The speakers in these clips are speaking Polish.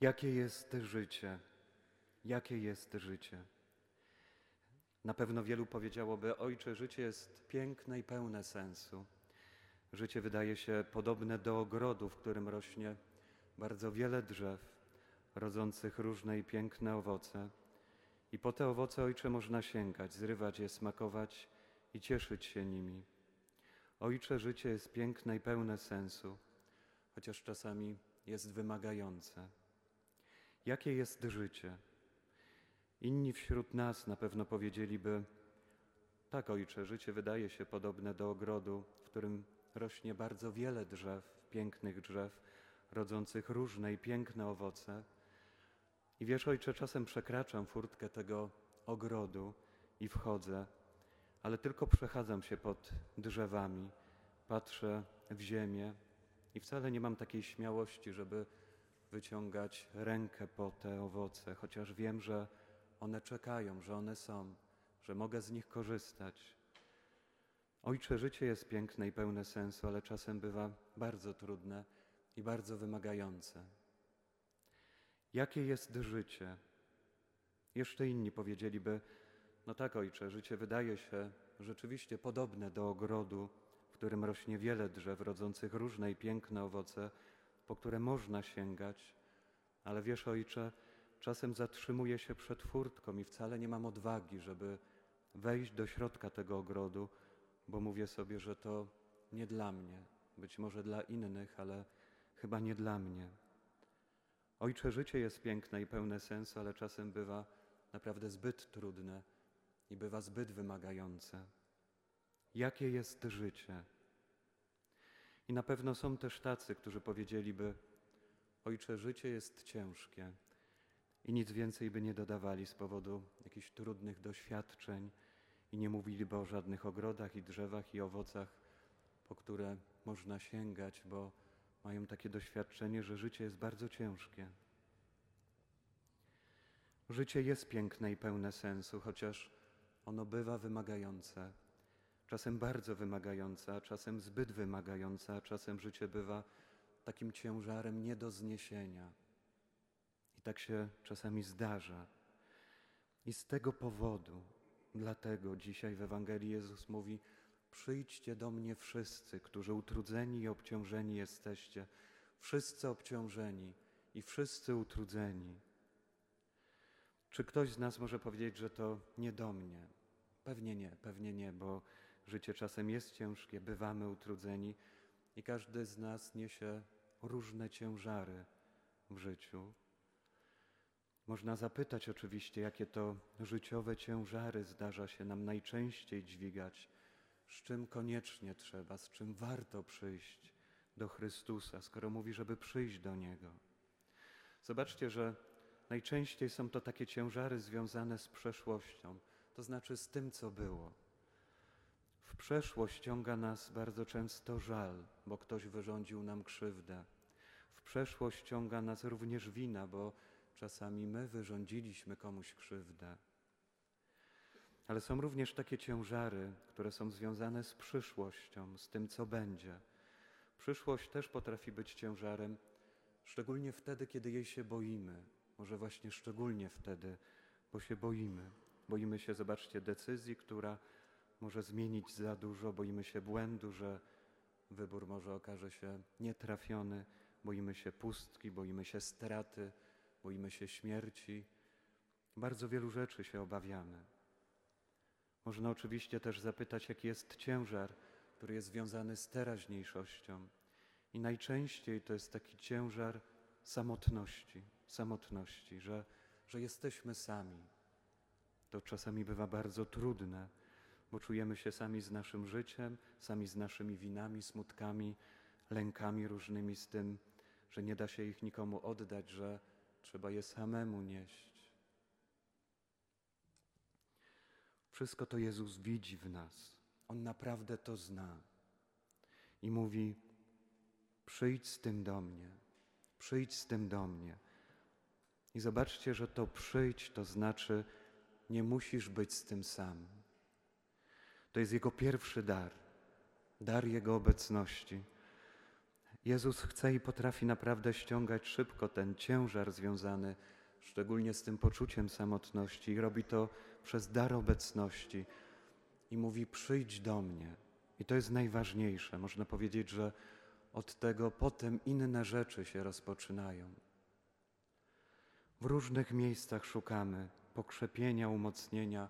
Jakie jest życie? Jakie jest życie? Na pewno wielu powiedziałoby: Ojcze, życie jest piękne i pełne sensu. Życie wydaje się podobne do ogrodu, w którym rośnie bardzo wiele drzew, rodzących różne i piękne owoce. I po te owoce, Ojcze, można sięgać, zrywać je, smakować i cieszyć się nimi. Ojcze, życie jest piękne i pełne sensu, chociaż czasami jest wymagające. Jakie jest życie? Inni wśród nas na pewno powiedzieliby: Tak, ojcze, życie wydaje się podobne do ogrodu, w którym rośnie bardzo wiele drzew, pięknych drzew, rodzących różne i piękne owoce. I wiesz, ojcze, czasem przekraczam furtkę tego ogrodu i wchodzę, ale tylko przechadzam się pod drzewami, patrzę w ziemię i wcale nie mam takiej śmiałości, żeby wyciągać rękę po te owoce, chociaż wiem, że one czekają, że one są, że mogę z nich korzystać. Ojcze, życie jest piękne i pełne sensu, ale czasem bywa bardzo trudne i bardzo wymagające. Jakie jest życie? Jeszcze inni powiedzieliby: No tak, ojcze, życie wydaje się rzeczywiście podobne do ogrodu, w którym rośnie wiele drzew rodzących różne i piękne owoce, po które można sięgać, ale wiesz, ojcze, czasem zatrzymuję się przed furtką i wcale nie mam odwagi, żeby wejść do środka tego ogrodu, bo mówię sobie, że to nie dla mnie, być może dla innych, ale chyba nie dla mnie. Ojcze, życie jest piękne i pełne sensu, ale czasem bywa naprawdę zbyt trudne i bywa zbyt wymagające. Jakie jest życie? I na pewno są też tacy, którzy powiedzieliby: Ojcze, życie jest ciężkie, i nic więcej by nie dodawali z powodu jakichś trudnych doświadczeń i nie mówiliby o żadnych ogrodach i drzewach i owocach, po które można sięgać, bo mają takie doświadczenie, że życie jest bardzo ciężkie. Życie jest piękne i pełne sensu, chociaż ono bywa wymagające. Czasem bardzo wymagające, a czasem zbyt wymagające, a czasem życie bywa takim ciężarem nie do zniesienia. I tak się czasami zdarza. I z tego powodu, dlatego dzisiaj w Ewangelii Jezus mówi: Przyjdźcie do mnie wszyscy, którzy utrudzeni i obciążeni jesteście, wszyscy obciążeni i wszyscy utrudzeni. Czy ktoś z nas może powiedzieć, że to nie do mnie? Pewnie nie, pewnie nie, bo życie czasem jest ciężkie, bywamy utrudzeni i każdy z nas niesie różne ciężary w życiu. Można zapytać oczywiście, jakie to życiowe ciężary zdarza się nam najczęściej dźwigać, z czym koniecznie trzeba, z czym warto przyjść do Chrystusa, skoro mówi, żeby przyjść do Niego. Zobaczcie, że najczęściej są to takie ciężary związane z przeszłością, to znaczy z tym, co było. W przeszłość ciąga nas bardzo często żal, bo ktoś wyrządził nam krzywdę. W przeszłość ciąga nas również wina, bo Czasami my wyrządziliśmy komuś krzywdę. Ale są również takie ciężary, które są związane z przyszłością, z tym, co będzie. Przyszłość też potrafi być ciężarem, szczególnie wtedy, kiedy jej się boimy. Może właśnie szczególnie wtedy, bo się boimy. Boimy się, zobaczcie, decyzji, która może zmienić za dużo, boimy się błędu, że wybór może okaże się nietrafiony, boimy się pustki, boimy się straty boimy się śmierci, bardzo wielu rzeczy się obawiamy. Można oczywiście też zapytać, jaki jest ciężar, który jest związany z teraźniejszością. I najczęściej to jest taki ciężar samotności, samotności, że, że jesteśmy sami. To czasami bywa bardzo trudne, bo czujemy się sami z naszym życiem, sami z naszymi winami, smutkami, lękami różnymi, z tym, że nie da się ich nikomu oddać, że Trzeba je samemu nieść. Wszystko to Jezus widzi w nas. On naprawdę to zna. I mówi: Przyjdź z tym do mnie, przyjdź z tym do mnie. I zobaczcie, że to przyjdź to znaczy, nie musisz być z tym sam. To jest Jego pierwszy dar, dar Jego obecności. Jezus chce i potrafi naprawdę ściągać szybko ten ciężar związany szczególnie z tym poczuciem samotności i robi to przez dar obecności i mówi: Przyjdź do mnie. I to jest najważniejsze. Można powiedzieć, że od tego potem inne rzeczy się rozpoczynają. W różnych miejscach szukamy pokrzepienia, umocnienia,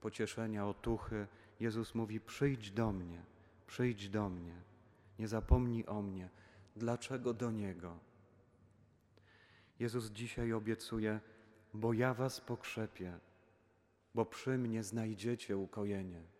pocieszenia, otuchy. Jezus mówi: Przyjdź do mnie, przyjdź do mnie, nie zapomnij o mnie. Dlaczego do Niego? Jezus dzisiaj obiecuje: Bo ja Was pokrzepię, bo przy mnie znajdziecie ukojenie.